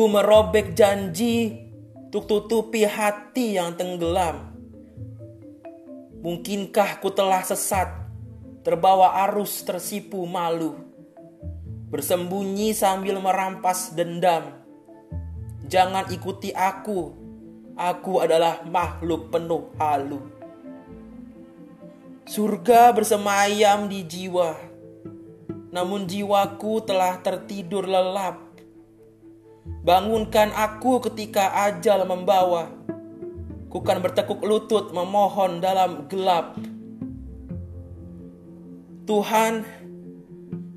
Ku merobek janji untuk tutupi hati yang tenggelam. Mungkinkah ku telah sesat, terbawa arus tersipu malu, bersembunyi sambil merampas dendam. Jangan ikuti aku, aku adalah makhluk penuh halu. Surga bersemayam di jiwa, namun jiwaku telah tertidur lelap Bangunkan aku ketika ajal membawa. Kukan bertekuk lutut memohon dalam gelap. Tuhan,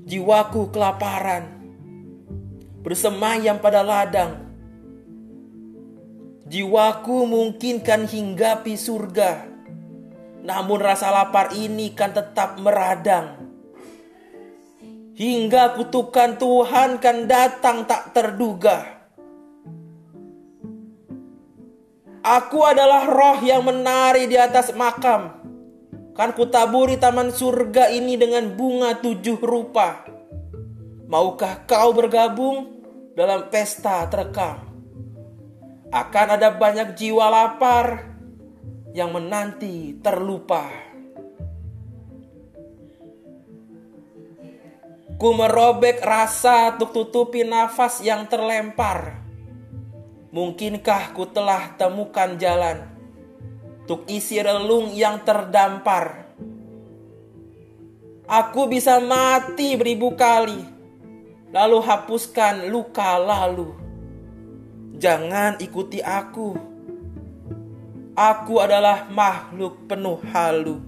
jiwaku kelaparan. Bersemayam pada ladang. Jiwaku mungkinkan hinggapi surga. Namun rasa lapar ini kan tetap meradang. Hingga kutukan Tuhan kan datang tak terduga. Aku adalah roh yang menari di atas makam. Kan kutaburi taman surga ini dengan bunga tujuh rupa. Maukah kau bergabung dalam pesta terekam? Akan ada banyak jiwa lapar yang menanti terlupa. Ku merobek rasa untuk tutupi nafas yang terlempar Mungkinkah ku telah temukan jalan untuk isi relung yang terdampar? Aku bisa mati beribu kali, lalu hapuskan luka lalu. Jangan ikuti aku. Aku adalah makhluk penuh halu.